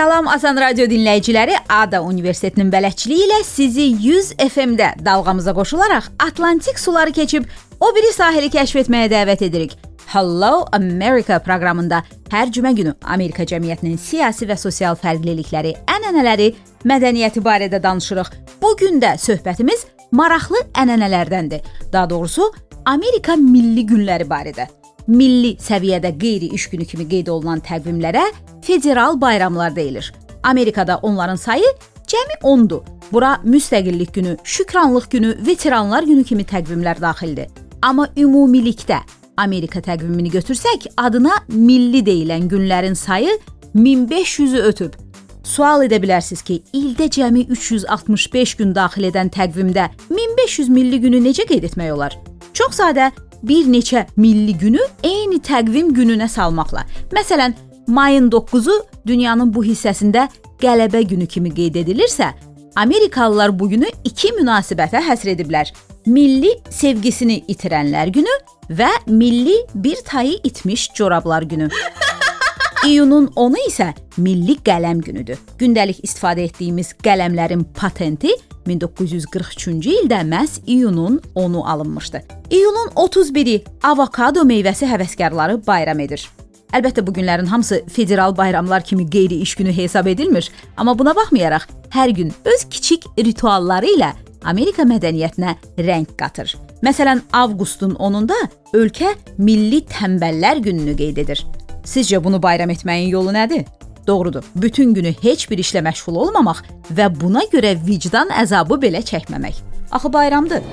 Salam Azan Radio dinləyiciləri, Ada Universitetinin bələdçiliyi ilə sizi 100 FM-də dalğamıza qoşularaq Atlantik suları keçib o biri sahili kəşf etməyə dəvət edirik. Hello America proqramında hər cümə günü Amerika cəmiyyətinin siyasi və sosial fərqlilikləri, ənənələri, mədəniyyəti barədə danışırıq. Bu gün də söhbətimiz maraqlı ənənələrdəndir. Daha doğrusu Amerika milli günləri barədə. Milli səviyyədə qeyri iş günü kimi qeyd olunan təqvimlərə federal bayramlar deyilir. Amerikada onların sayı cəmi 10-dur. Bura müstəqillik günü, şükranlıq günü, veteranlar günü kimi təqvimlər daxildir. Amma ümumilikdə Amerika təqvimini götürsək, adına milli deyilən günlərin sayı 1500-ü ötüb. Sual edə bilərsiniz ki, ildə cəmi 365 gün daxil edən təqvimdə 1500 milli günü necə qeyd etmək olar? Çox sadə, bir neçə milli günü eyni təqvim gününə salmaqla. Məsələn, mayın 9-u dünyanın bu hissəsində qələbə günü kimi qeyd edilirsə, Amerikalılar bu günü iki münasibətə həsr ediblər. Milli sevgisini itirənlər günü və milli bir tayı itmiş corablar günü. İyunun 10-u isə Milli Qələm günüdür. Gündəlik istifadə etdiyimiz qələmlərin patenti 1943-cü ildə məhz iyunun 10-u alınmışdı. İyunun 31-i avokado meyvəsi həvəskarları bayram edir. Əlbəttə bu günlərin hamısı federal bayramlar kimi qeyri-iş günü hesab edilmir, amma buna baxmayaraq hər gün öz kiçik ritualları ilə Amerika mədəniyyətinə rəng qatır. Məsələn, avqustun 10-unda ölkə Milli Tənbəllər gününü qeyd edir. Sizcə bunu bayram etməyin yolu nədir? Doğrudur. Bütün günü heç bir işlə məşğul olmamaq və buna görə vicdan əzabı belə çəkməmək. Axı bayramdır.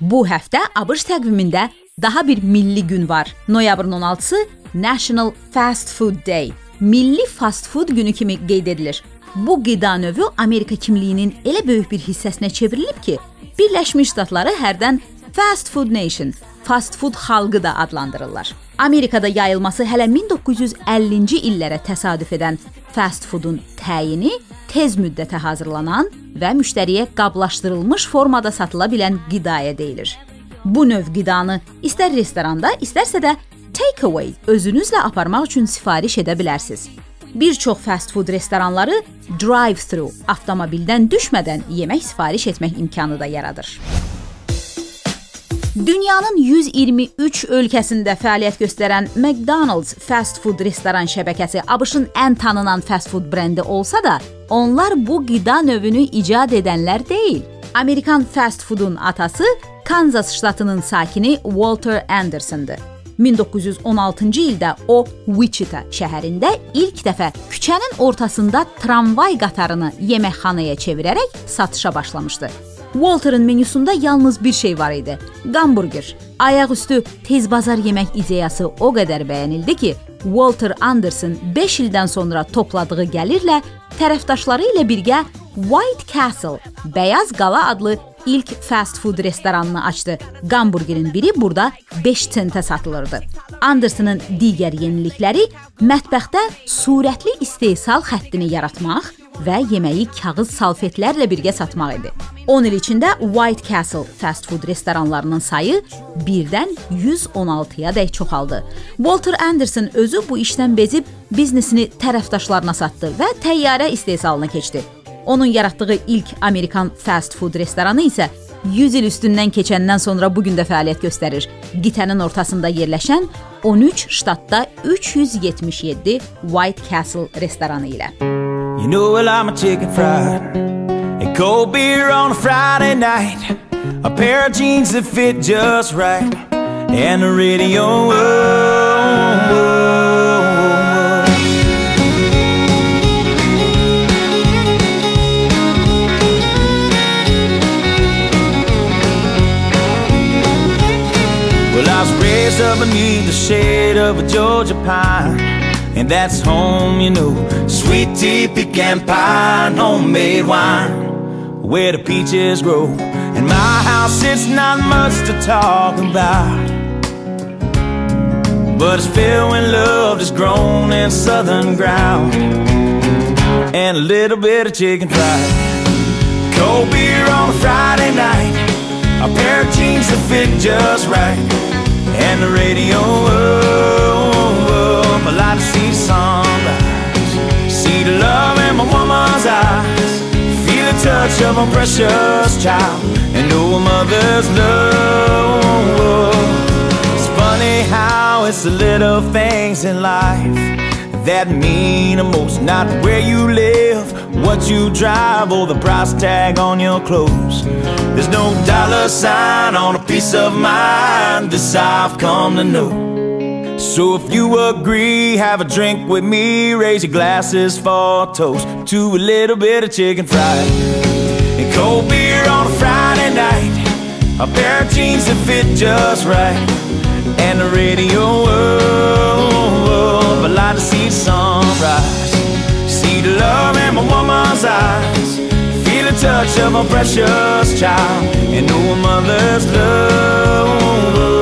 Bu həftə ABŞ təqvimində daha bir milli gün var. Noyabrın 16-sı National Fast Food Day. Milli fast food günü kimi qeyd edilir. Bu qida növü Amerika kimliyinin elə böyük bir hissəsinə çevrilib ki, Birləşmiş Ştatları hərdən Fast Food Nation, fast food xalqı da adlandırırlar. Amerikada yayılması hələ 1950-ci illərə təsadüf edən fast foodun təyini tez müddətə hazırlanan və müştəriyə qablaşdırılmış formada satıla bilən qidaya deyilir. Bu növ qidanı istər restoranda, istərsə də take-away özünüzlə aparmaq üçün sifariş edə bilərsiniz. Bir çox fast food restoranları drive-thru avtomobildən düşmədən yemək sifariş etmək imkanı da yaradır. Dünyanın 123 ölkəsində fəaliyyət göstərən McDonald's fast food restoran şəbəkəsi ABŞ-ın ən tanınan fast food brendi olsa da, onlar bu qida növünü icad edənlər deyil. Amerikan fast foodun atası Kansas ştatının sakini Walter Andersondır. 1916-cı ildə o Wichita şəhərində ilk dəfə küçənin ortasında tramvay qatarını yeməkxanaya çevirərək satışa başlamışdı. Walter'ın menüsündə yalnız bir şey var idi: hamburger. Ayaqüstü tez bazar yemək ideyası o qədər bəyənildi ki, Walter Anderson 5 ildən sonra topladığı gəlirlə tərəfdaşları ilə birgə White Castle, Bəyaz Qala adlı ilk fast food restoranını açdı. Hamburgerin biri burada 5 sentə satılırdı. Andersonun digər yenilikləri mətbəxdə surətli istehsal xəttini yaratmaq və yeməyi kağız salfetlərlə birgə satmaq idi. 10 il içində White Castle fast food restoranlarının sayı birdən 116-ya dək çoxaldı. Walter Anderson özü bu işdən bezib biznesini tərəfdaşlarına satdı və təyyarə istehsalına keçdi. Onun yaratdığı ilk Amerikan fast food restoranı isə 100 il üstündən keçəndən sonra bu gün də fəaliyyət göstərir. Qitənin ortasında yerləşən 13 ştatda 377 White Castle restoranı ilə. You know well I'm a chicken fried and cold beer on a Friday night, a pair of jeans that fit just right, and the radio. Oh, oh. Raised up beneath the shade of a Georgia pine, and that's home, you know. Sweet tea, pecan pie, and homemade wine where the peaches grow. In my house, it's not much to talk about. but it's filled when love is grown in southern ground. And a little bit of chicken fried. Cold beer on a Friday night. A pair of jeans that fit just right. And the radio up. I like to see sunrise. See the love in my woman's eyes. Feel the touch of a precious child. And know a mother's love It's funny how it's the little things in life that mean the most. Not where you live, what you drive, or the price tag on your clothes. There's no dollar sign on a piece of mind. This I've come to know. So if you agree, have a drink with me. Raise your glasses for a toast to a little bit of chicken fried and cold beer on a Friday night. A pair of jeans that fit just right and the radio up. I like to see sunrise, see the love touch of a precious child, and a mother's love.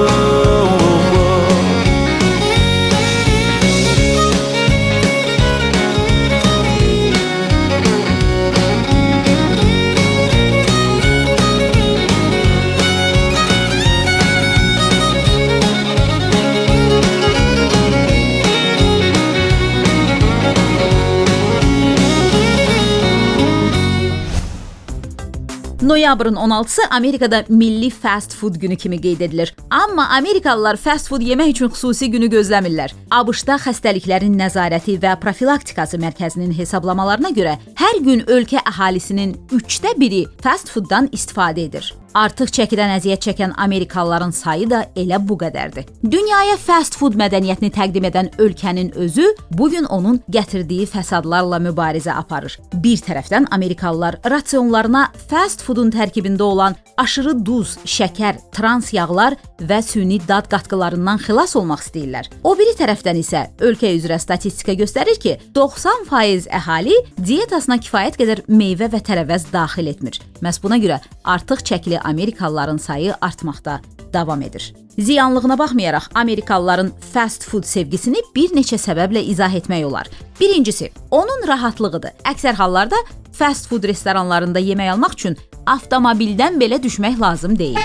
Noyabrın 16-sı Amerikada milli fast food günü kimi qeyd edilir. Amma Amerikalılar fast food yemək üçün xüsusi günü gözləmirlər. ABŞ-da xəstəliklərin nəzarəti və profilaktikası mərkəzinin hesablamalarına görə hər gün ölkə əhalisinin 3də 1-i fast fooddan istifadə edir. Artıq çəkidən əziyyət çəkən Amerikalıların sayı da elə bu qədərdir. Dünyaya fast food mədəniyyətini təqdim edən ölkənin özü bu gün onun gətirdiyi fəsadlarla mübarizə aparır. Bir tərəfdən Amerikalılar rasionlarına fast foodun tərkibində olan aşırı duz, şəkər, trans yağlar və süni dad qatqılarından xilas olmaq istəyirlər. O biri tərəfdən isə ölkə üzrə statistika göstərir ki, 90% əhali dietasına kifayət qədər meyvə və tərəvəz daxil etmir. Məhz buna görə artıq çəkili Amerikalıların sayı artmaqda davam edir. Ziyanlığına baxmayaraq Amerikalıların fast food sevgisini bir neçə səbəblə izah etmək olar. Birincisi, onun rahatlığıdır. Əksər hallarda fast food restoranlarında yemək almaq üçün avtomobildən belə düşmək lazım deyil.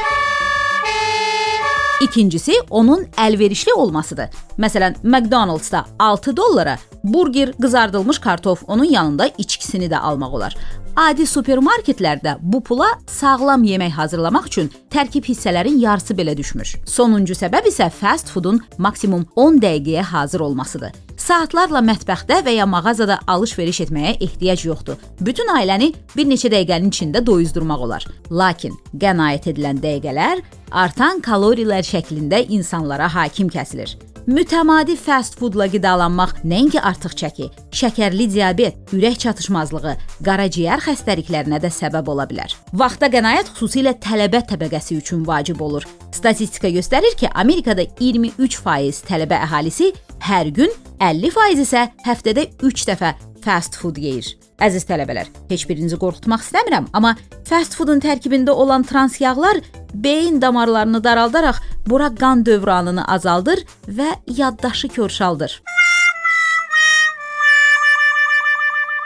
İkincisi, onun əlverişli olmasıdır. Məsələn, McDonald's-da 6 dollara burger, qızardılmış kartof, onun yanında içkisini də almaq olar. Adi supermarketlərdə bu pula sağlam yemək hazırlamaq üçün tərkib hissələrin yarısı belə düşmür. Sonuncu səbəb isə fast foodun maksimum 10 dəqiqəyə hazır olmasıdır. Saatlarla mətbəxdə və ya mağazada alış-veriş etməyə ehtiyac yoxdur. Bütün ailəni bir neçə dəqiqənin içində doyuzdurmaq olar. Lakin qənaət edilən dəqiqələr artan kalorilər şəklində insanlara hakim kəsilir. Mütəmadi fast foodla qidalanmaq nəinki artıq çəki, şəkərli diabet, ürək çatışmazlığı, qaraciyər xəstəliklərinə də səbəb ola bilər. Vaxta qənaət xüsusilə tələbə təbəqəsi üçün vacib olur. Statistika göstərir ki, Amerikada 23% tələbə əhalisi hər gün, 50% isə həftədə 3 dəfə fast food yeyir. Əziz tələbələr, heç birinizi qorxutmaq istəmirəm, amma fast foodun tərkibində olan trans yağlar beyin damarlarını daraldaraq bura qan dövranını azaldır və yaddaşı körşaldır.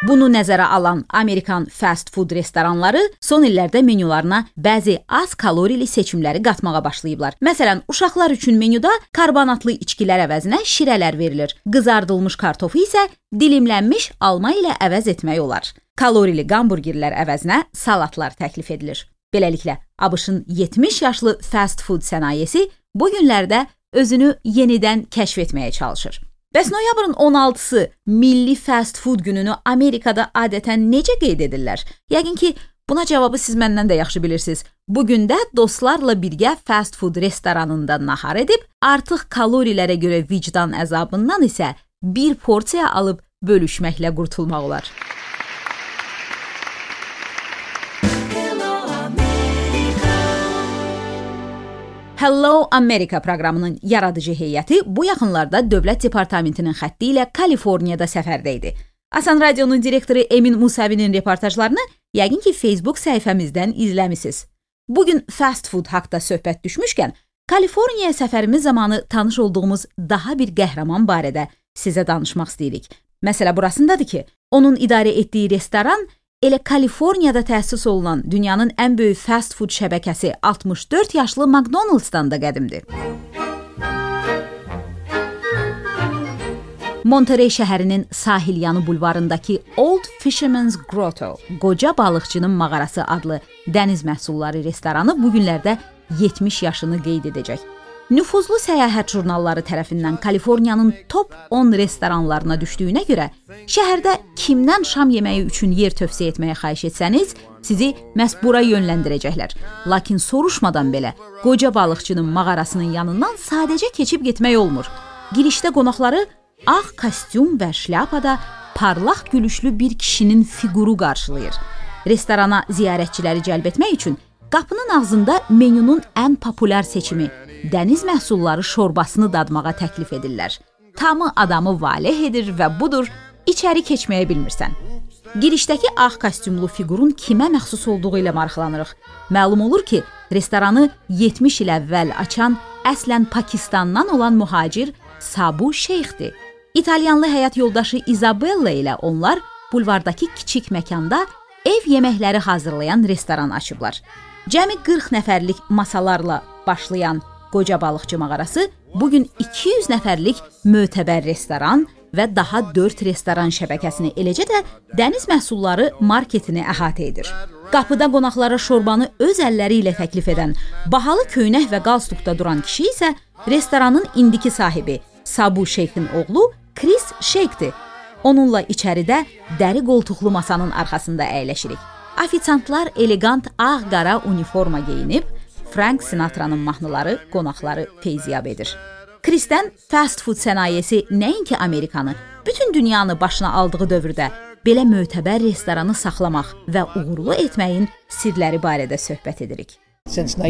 Bunu nəzərə alan Amerikan fast food restoranları son illərdə menyularına bəzi az kalorili seçimləri qatmağa başlayıblar. Məsələn, uşaqlar üçün menyuda karbonatlı içkilər əvəzinə şirələr verilir. Qızardılmış kartofu isə dilimlənmiş alma ilə əvəz etmək olar. Kalorili hamburgerlər əvəzinə salatlar təklif edilir. Beləliklə, ABŞ-ın 70 yaşlı fast food sənayesi bu günlərdə özünü yenidən kəşf etməyə çalışır. Bəs noyabrın 16-sı Milli Fast Food gününü Amerikada adətən necə qeyd edirlər? Yəqin ki, buna cavabı siz məndən də yaxşı bilirsiniz. Bu gün də dostlarla birgə fast food restoranında nahar edib, artıq kalorilərə görə vicdan əzabından isə bir porsiya alıb bölüşməklə qurtulmaq olar. Hello America proqramının yaradıcı heyəti bu yaxınlarda Dövlət Departamentinin xətti ilə Kaliforniyada səfərdə idi. Asan Radionun direktoru Emin Musavinin reportajlarını yəqin ki, Facebook səhifəmizdən izləmisiniz. Bu gün fast food haqqında söhbət düşmüşkən, Kaliforniyaya səfərimiz zamanı tanış olduğumuz daha bir qəhrəman barədə sizə danışmaq istəyirik. Məsələ burasındadır ki, onun idarə etdiyi restoran elə Kaliforniyada təsis olunan dünyanın ən böyük fast food şəbəkəsi 64 yaşlı McDonald's-dan da qədimdir. Monterey şəhərinin sahil yanı bulvarındakı Old Fisherman's Grotto, qoca balıqçının mağarası adlı dəniz məhsulları restoranı bu günlərdə 70 yaşını qeyd edəcək. Nüfuzlu səyahət jurnalları tərəfindən Kaliforniyanın top 10 restoranlarına düşdüyünə görə, şəhərdə kimdən şam yeməyi üçün yer tövsiyə etməyə xahiş etsəniz, sizi məhz bura yönləndirəcəklər. Lakin soruşmadan belə qoca balıqçının mağarasının yanından sadəcə keçib getmək olmur. Girişdə qonaqları ağ kostyum və şlyapada parlaq gülüşlü bir kişinin fiquru qarşılayır. Restorana ziyarətçiləri cəlb etmək üçün qapının ağzında menyunun ən populyar seçimi dəniz məhsulları şorbasını dadmağa təklif edirlər. Tamı adamı valeh edir və budur, içəri keçməyə bilmirsən. Girişdəki ağ kostyumlu fiqurun kimə məxsus olduğu ilə maraqlanırıq. Məlum olur ki, restoranı 70 il əvvəl açan əslən Pakistandan olan mühacir Sabu Şeyxdir. İtalyanlı həyat yoldaşı Isabella ilə onlar bulvardakı kiçik məkanda ev yeməkləri hazırlayan restoran açıblar. Cəmi 40 nəfərlik masalarla başlayan qoca balıqçı mağarası bu gün 200 nəfərlik mötəbər restoran və daha 4 restoran şəbəkəsini, eləcə də dəniz məhsulları marketini əhatə edir. Qapıda qonaqlara şorbanı öz əlləri ilə təklif edən, bahalı köynək və qalstukda duran kişi isə restoranın indiki sahibi Sabu Şeyxin oğlu Chris Shake-dir. Onunla içəridə dəri qoltuqlu masanın arxasında əyləşirik. Ofitsiantlar elegant ağ-qara uniforma geyinib, Frank Sinatranın mahnıları qonaqları feyziyab edir. Kristen fast food sənayesi nəinki Amerikanı, bütün dünyanı başına aldığı dövrdə belə mötəbər restoranı saxlamaq və uğurlu etməyin sirləri barədə söhbət edirik.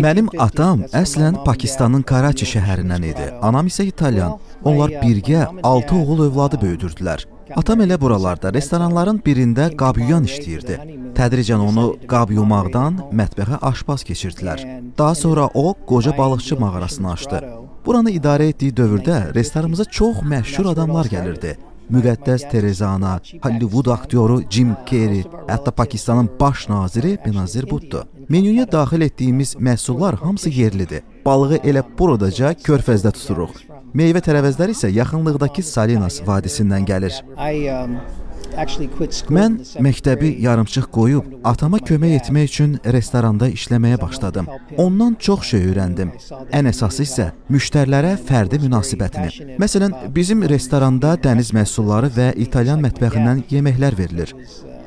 Mənim atam əslən Pakistanın Karachi şəhərindən idi. Anam isə italyan. Onlar birgə 6 oğul övladı böyüdürdülər. Atam elə buralarda restoranların birində qabyuyan işləyirdi. Tədricən onu qab yumaqdan mətbəxə aşpaz keçirdilər. Daha sonra o qoca balıqçı mağarasını açdı. Buranı idarə etdiyi dövrdə restoranımıza çox məşhur adamlar gəlirdi. Müqəddəs Terezana, Hollywood aktyoru Jim Carrey, hətta Pakistanın baş naziri Benazir Bhutto. Menyuya daxil etdiyimiz məhsullar hamısı yerlidir. Balığı elə buradaca körfəzdə tuturuq. Meyvə tərəvəzləri isə yaxınlıqdakı Salinas vadisindən gəlir. Mən məktəbi yarımçıq qoyub atama kömək etmək üçün restoranda işləməyə başladım. Ondan çox şey öyrəndim. Ən əsası isə müştərilərə fərdi münasibətini. Məsələn, bizim restoranda dəniz məhsulları və İtalyan mətbəxindən yeməklər verilir.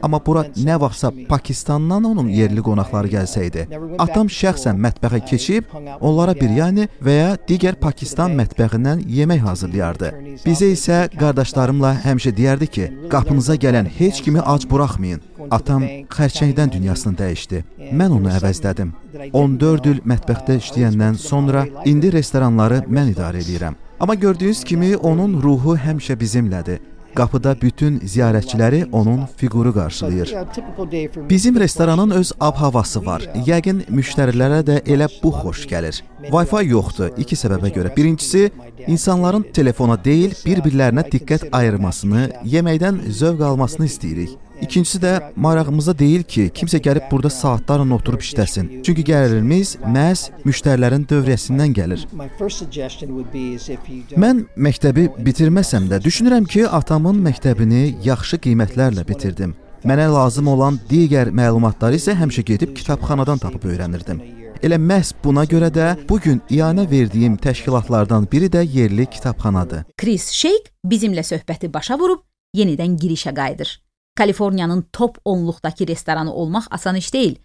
Amma bura nə vaxtsa Pakistandan onun yerli qonaqları gəlsəydi, atam şəxsən mətbəxə keçib onlara biryani və ya digər Pakistan mətbəxindən yemək hazırlayardı. Bizə isə qardaşlarımla həmişə deyərdi ki, qapınıza gələn heç kimi ac buraxmayın. Atam xərçəngdən dünyasını dəyişdi. Mən onu əvəzlədim. 14 il mətbəxdə işləyəndən sonra indi restoranları mən idarə edirəm. Amma gördüyünüz kimi onun ruhu həmişə bizimlədir. Qapıda bütün ziyarətçiləri onun fiquru qarşılayır. Bizim restoranın öz ab-havası var. Yəqin müştərilərə də elə bu xoş gəlir. Wi-Fi yoxdur iki səbəbə görə. Birincisi, insanların telefona deyil, bir-birlərinə diqqət ayırmasını, yeməkdən zövq almasını istəyirik. İkincisi də marağımıza deyil ki, kimsə gəlib burada saatlarla oturub işləsin. Çünki gəlirimiz məhz müştərilərin dövriyyəsindən gəlir. Mən məktəbi bitirməsəm də düşünürəm ki, atamın məktəbini yaxşı qiymətlərlə bitirdim. Mənə lazım olan digər məlumatları isə həmişə gedib kitabxanadan tapıb öyrənirdim. Elə məhz buna görə də bu gün iyanə verdiyim təşkilatlardan biri də yerli kitabxanadır. Chris Shake bizimlə söhbəti başa vurub yenidən girişə qayıdır. Kaliforniyanın top 10-luqdakı restoranı olmaq asan iş deyil.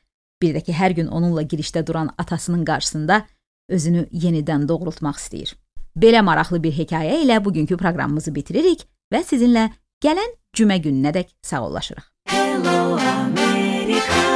Bir də ki, hər gün onunla girişdə duran atasının qarşısında özünü yenidən doğrultmaq istəyir. Belə maraqlı bir hekayə ilə bugünkü proqramımızı bitiririk və sizinlə gələn cümə gününədək sağollaşırıq. Hello America.